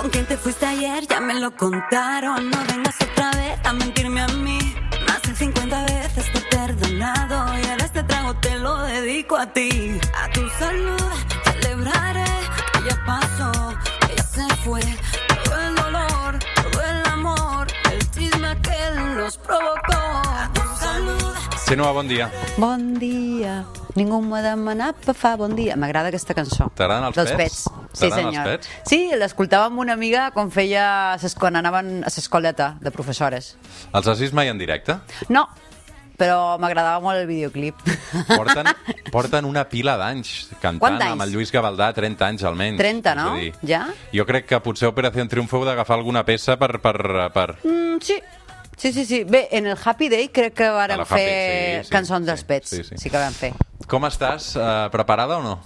con quién te fuiste ayer, ya me lo contaron. No vengas otra vez a mentirme a mí. Más de 50 veces te he perdonado y ahora este trago te lo dedico a ti. A tu salud celebraré que ya pasó, que ya se fue. Todo el dolor, todo el amor, el chisme aquel nos provocó. A tu salud. Senua, bon dia. Bon dia. Ningú m'ha demanat per fa bon dia. M'agrada aquesta cançó. T'agraden els Dels pets? Sí, senyor. Sí, l'escoltava amb una amiga quan feia... ses- quan anaven a l'escoleta de professores. Els has vist mai en directe? No, però m'agradava molt el videoclip. Porten, porten una pila d'anys cantant d'anys? amb el Lluís Gavaldà, 30 anys almenys. 30, És a no? dir, Ja? Jo crec que potser Operació Triunfo heu d'agafar alguna peça per... per, per... Mm, sí. Sí, sí, sí. Bé, en el Happy Day crec que varen Happy, fer sí, sí, cançons sí, dels pets. sí, sí. sí que van fer. Com estàs? Uh, preparada o no?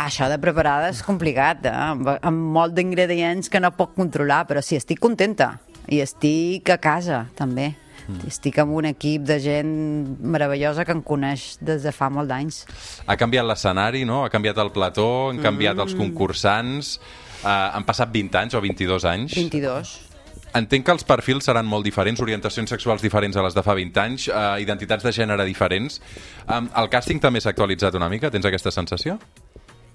Això de preparada és complicat, eh? amb, amb molt d'ingredients que no puc controlar, però sí, estic contenta. I estic a casa, també. Mm. Estic amb un equip de gent meravellosa que em coneix des de fa molt d'anys. Ha canviat l'escenari, no? Ha canviat el plató, han canviat els Mm. concursants... Uh, han passat 20 anys o 22 anys. 22. Entenc que els perfils seran molt diferents, orientacions sexuals diferents a les de fa 20 anys, uh, identitats de gènere diferents. Um, el càsting també s'ha actualitzat una mica? Tens aquesta sensació?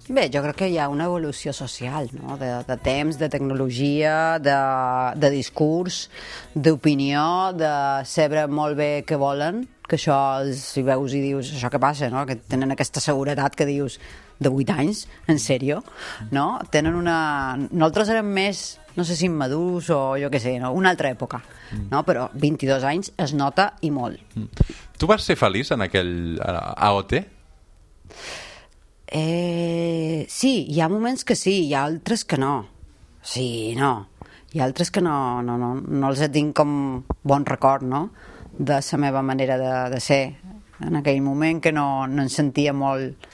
Bé, jo crec que hi ha una evolució social, no? de, de temps, de tecnologia, de, de discurs, d'opinió, de saber molt bé què volen, que això, els, si veus i dius, això que passa, no? que tenen aquesta seguretat que dius, de 8 anys, en sèrio, no? Tenen una... Nosaltres érem més, no sé si immadurs o jo què sé, no? una altra època, no? Però 22 anys es nota i molt. Tu vas ser feliç en aquell AOT? Eh, sí, hi ha moments que sí, hi ha altres que no. Sí, no. Hi ha altres que no, no, no, no els tinc com bon record, no?, de la meva manera de, de ser. En aquell moment que no, no em sentia molt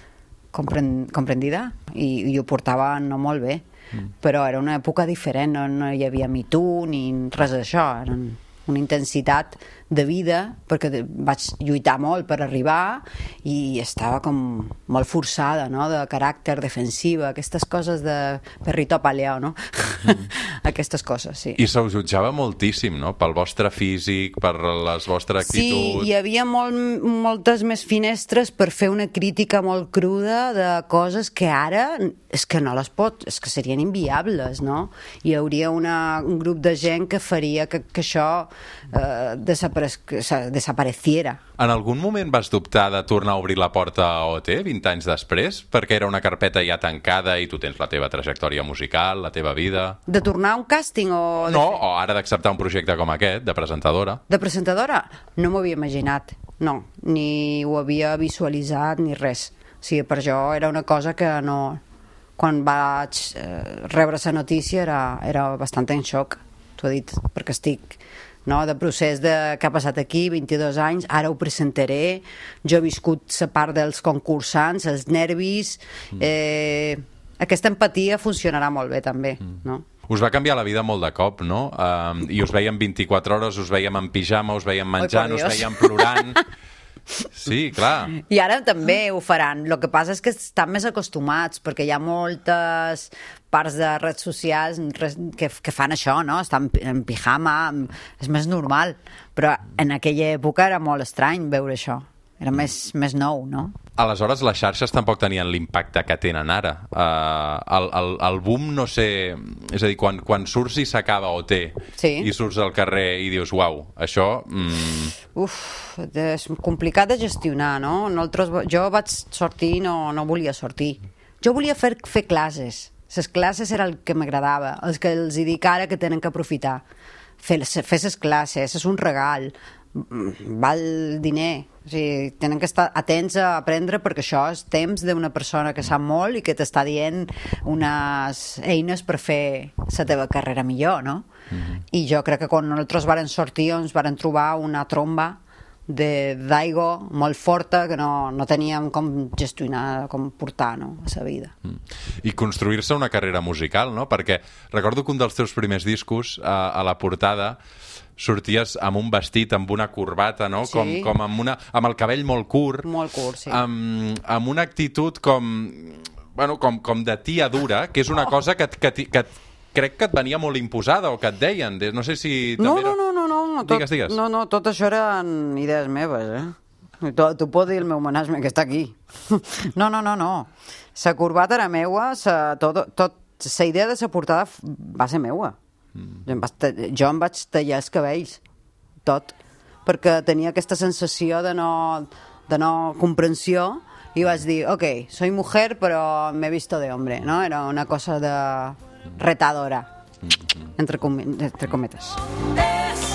compren, comprendida i, i ho portava no molt bé. Però era una època diferent, no, no hi havia Too ni res d'això. Era una intensitat de vida, perquè vaig lluitar molt per arribar i estava com molt forçada, no?, de caràcter defensiva, aquestes coses de perrito paleó, no? aquestes coses, sí. I se us jutjava moltíssim, no? Pel vostre físic, per la vostra Sí, actitud... hi havia molt, moltes més finestres per fer una crítica molt cruda de coses que ara és que no les pot, és que serien inviables, no? Hi hauria una, un grup de gent que faria que, que això eh, desapare que se- desapareciera. En algun moment vas dubtar de tornar a obrir la porta a OT 20 anys després? Perquè era una carpeta ja tancada i tu tens la teva trajectòria musical, la teva vida... De tornar a un càsting o... de No, fer- o ara d'acceptar un projecte com aquest, de presentadora. De presentadora? No m'ho havia imaginat, no. Ni ho havia visualitzat ni res. O sigui, per jo era una cosa que no... Quan vaig eh, rebre la notícia era, era bastant en xoc, t'ho he dit, perquè estic no, de procés de què ha passat aquí, 22 anys, ara ho presentaré, jo he viscut la part dels concursants, els nervis, eh, aquesta empatia funcionarà molt bé també, no? Us va canviar la vida molt de cop, no? Um, I us veiem 24 hores, us veiem en pijama, us veiem menjant, por us veiem plorant... Sí, clar. I ara també ho faran. El que passa és que estan més acostumats, perquè hi ha moltes parts de redes socials que, que fan això, no? Estan en pijama, és més normal. Però en aquella època era molt estrany veure això. Era més, més nou, no? Aleshores, les xarxes tampoc tenien l'impacte que tenen ara. Uh, el, el, el boom, no sé... És a dir, quan, quan surts i s'acaba OT Sí. i surts al carrer i dius, uau, això... Mm, Uf, és complicat de gestionar, no? Nosaltres, jo vaig sortir i no, no volia sortir. Jo volia fer, fer classes. Les classes era el que m'agradava, els que els dic ara que tenen que aprofitar. Fer, les- classes, és un regal, val diner, o sigui, tenen que estar atents a aprendre perquè això és temps d'una persona que sap molt i que t'està dient unes eines per fer la teva carrera millor, no? I jo crec que quan nosaltres varen sortir ens varen trobar una tromba d'aigua molt forta que no, no teníem com gestionar, com portar no, a la vida. I construir-se una carrera musical, no? Perquè recordo que un dels teus primers discos, a, a la portada, sorties amb un vestit, amb una corbata, no? Sí. Com, com amb, una, amb el cabell molt curt. Molt curt, sí. Amb, amb una actitud com... Bueno, com, com de tia dura, que és una cosa que, que, que, crec que et venia molt imposada o que et deien. de- No sé si... També no, no, no, no, no, tot, Digues, digues. no, no, tot això eren idees meves, eh? Tu pots dir el meu manasme que està aquí. No, no, no, no. La corbata era meua, sa, tot, tot, la idea de la portada va ser meua. Mm. Jo, em vaig, jo em vaig tallar els cabells, tot, perquè tenia aquesta sensació de no, de no comprensió i vaig dir, ok, soy mujer però me he visto de hombre, no? Era una cosa de retadora, entre, comi entre cometes. Escondidos,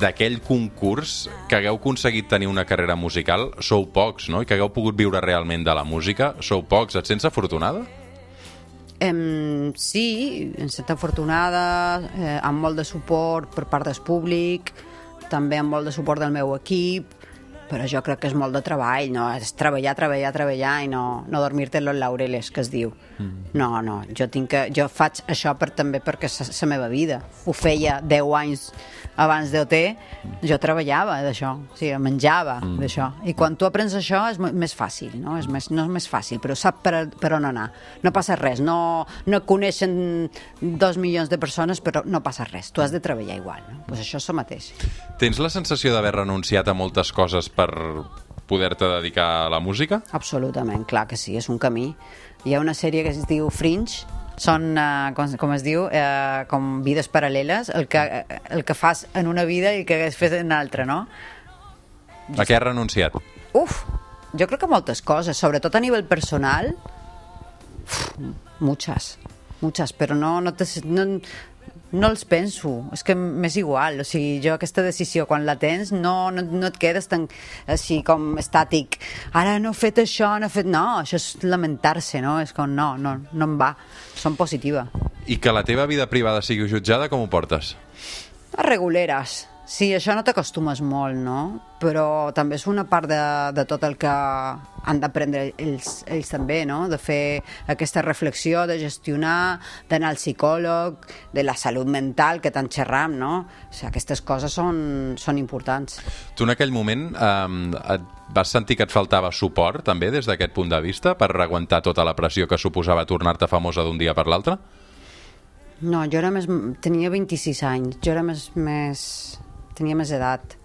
d'aquell concurs que hagueu aconseguit tenir una carrera musical, sou pocs, no? I que hagueu pogut viure realment de la música, sou pocs. Et sents afortunada? Em, sí, em sento afortunada, eh, amb molt de suport per part del públic, també amb molt de suport del meu equip, però jo crec que és molt de treball, no? És treballar, treballar, treballar i no, no dormir-te en los laureles, que es diu. Mm. No, no, jo, tinc que, jo faig això per, també perquè és la meva vida. Ho feia 10 anys abans d'OT, jo treballava d'això, o sigui, menjava mm. d'això. I quan tu aprens això és més fàcil, no? És més, no és més fàcil, però sap per, per on anar. No passa res, no, no coneixen dos milions de persones, però no passa res. Tu has de treballar igual, no? Pues això és el mateix. Tens la sensació d'haver renunciat a moltes coses per poder-te dedicar a la música? Absolutament, clar que sí, és un camí. Hi ha una sèrie que es diu Fringe, són, uh, com, com es diu, uh, com vides paral·leles, el que, el que fas en una vida i el que hagués fet en una altra, no? A què has renunciat? Uf, jo crec que moltes coses, sobretot a nivell personal, uf, muchas, muchas, però no, no, te, no, no els penso, és que m'és igual, o sigui, jo aquesta decisió quan la tens no, no, no et quedes tan així com estàtic, ara no he fet això, no he fet... No, això és lamentar-se, no? És com, no, no, no em va, som positiva. I que la teva vida privada sigui jutjada, com ho portes? A reguleres. Sí, això no t'acostumes molt, no? Però també és una part de, de tot el que han d'aprendre ells, ells també, no? De fer aquesta reflexió, de gestionar, d'anar al psicòleg, de la salut mental que tant xerram, no? O sigui, aquestes coses són, són importants. Tu en aquell moment eh, et vas sentir que et faltava suport, també, des d'aquest punt de vista, per aguantar tota la pressió que suposava tornar-te famosa d'un dia per l'altre? No, jo era més... Tenia 26 anys, jo era més... més tenia més edat.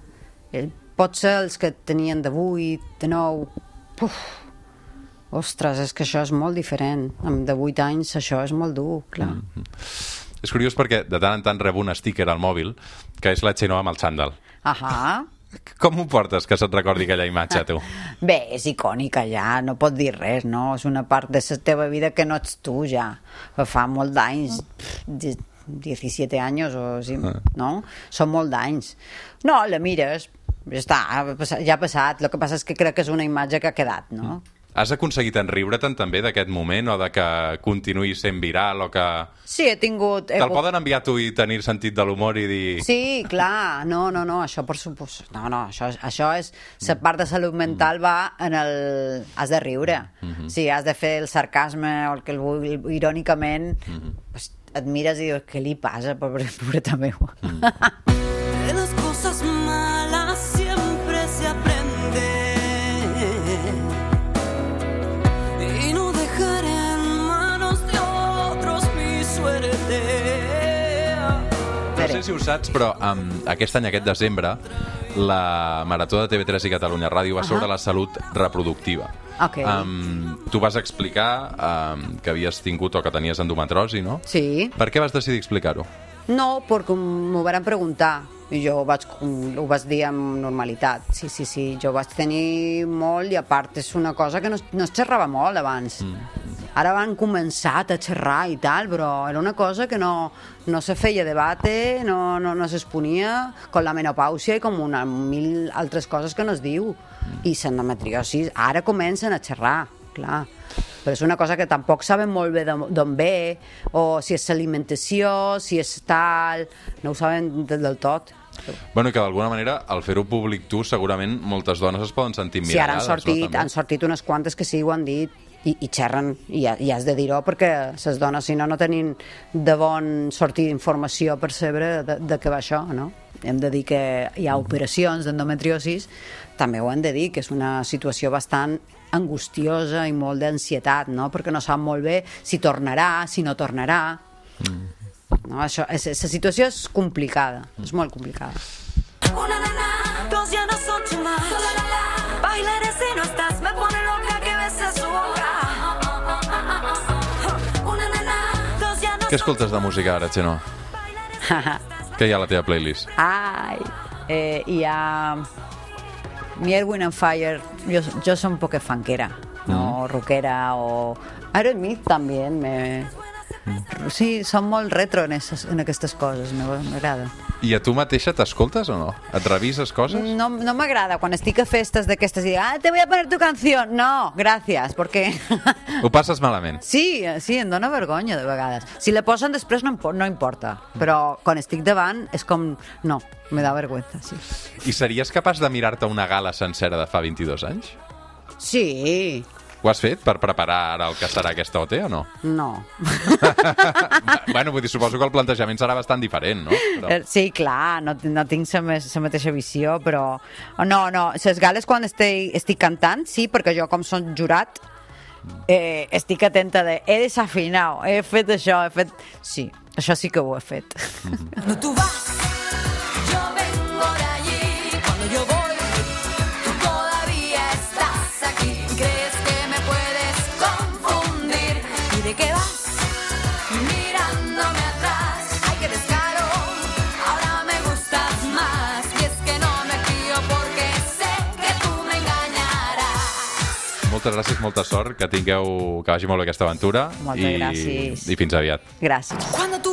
Eh, Potser els que tenien de 8, de 9... Puf, ostres, és que això és molt diferent. Amb de 8 anys això és molt dur, clar. Mm. És curiós perquè de tant en tant rebo un sticker al mòbil que és la Xenoa amb el xandall. Ahà. Com ho portes, que se't recordi aquella imatge, tu? Bé, és icònica ja, no pot dir res, no? És una part de la teva vida que no ets tu ja. Fa molt d'anys, 17 anys o sí, no? Són molt d'anys. No, la mires, ja està, ja ha passat. El que passa és que crec que és una imatge que ha quedat, no? Has aconseguit enriure-te'n també d'aquest moment o de que continuï sent viral o que... Sí, he tingut... Te'l po- poden enviar tu i tenir sentit de l'humor i dir... Sí, clar, no, no, no, això per supos... No, no, això, això és... La part de salut mental va en el... Has de riure. Sí, has de fer el sarcasme o el que el vulgui, irònicament, pues, et mires i dius, què li passa, pobre, pobreta meva? De las cosas malas siempre se aprende. Y no dejar en manos de otros mi suerte. No sé si ho saps, però um, aquest any, aquest desembre, la Marató de TV3 i Catalunya Ràdio va sobre la salut reproductiva. Ok. Um, tu vas explicar um, que havies tingut o que tenies endometrosi, no? Sí. Per què vas decidir explicar-ho? No, perquè m'ho van preguntar i jo ho vaig, ho vaig dir amb normalitat. Sí, sí, sí, jo vaig tenir molt i a part és una cosa que no, no es xerrava molt abans. Ara van començat a xerrar i tal, però era una cosa que no, no se feia debate, no, no, no s'exponia, com la menopàusia i com una mil altres coses que no es diu. I l'endometriosi ara comencen a xerrar, clar però és una cosa que tampoc saben molt bé d'on ve, o si és l'alimentació, si és tal, no ho saben del, tot. Bueno, i que d'alguna manera, al fer-ho públic tu, segurament moltes dones es poden sentir Sí, ara han mirades. sortit, no, també? han sortit unes quantes que sí ho han dit i, i xerren, i, i has de dir-ho perquè les dones, si no, no tenim de bon sortir d'informació per saber de, de què va això, no? Hem de dir que hi ha operacions d'endometriosis, també ho hem de dir, que és una situació bastant angustiosa i molt d'ansietat, no? Perquè no sap molt bé si tornarà, si no tornarà. No, això, és, la situació és complicada, és molt complicada. Una nana, dos ya no son too much. Què escoltes de música ara, Xeno? Què hi ha a la teva playlist? Ai, eh, hi ha mi Erwin and Fire, jo, jo soy un poco fanquera, no rockera o Aerosmith también me... Sí, són molt retro en, esas, en aquestes coses, me- m'agrada. I a tu mateixa t'escoltes o no? Et revises coses? No, no m'agrada quan estic a festes d'aquestes i dic, ah, te voy a poner tu canción. No, gracias, porque... Ho passes malament? Sí, sí, em dóna vergonya de vegades. Si la posen després no, no importa, però quan estic davant és com... No, me da vergüenza, sí. I series capaç de mirar-te una gala sencera de fa 22 anys? Sí, Ho has fet per preparar ara el que serà aquesta OT o no? no. bueno, vull dir, suposo que el plantejament serà bastant diferent, no? Però... Eh, Sí, clar, no, no tinc la mateixa visió, però... No, no, les gales quan estic, estic cantant, sí, perquè jo com som jurat, eh, estic atenta de he desafinat, he fet això, he fet... Sí, això sí que ho he fet. Cuando tú vas, de qué vas? Mirándome atrás. Ay, qué descaro. Ahora me gustas más. Y es que no me fío porque sé que tú me engañarás. Moltes gràcies, molta sort, que tingueu, que vagi molt bé aquesta aventura. Moltes i, gràcies. I fins aviat. Gràcies. Cuando tú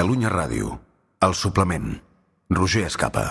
Catalunya Ràdio. El suplement. Roger Escapa.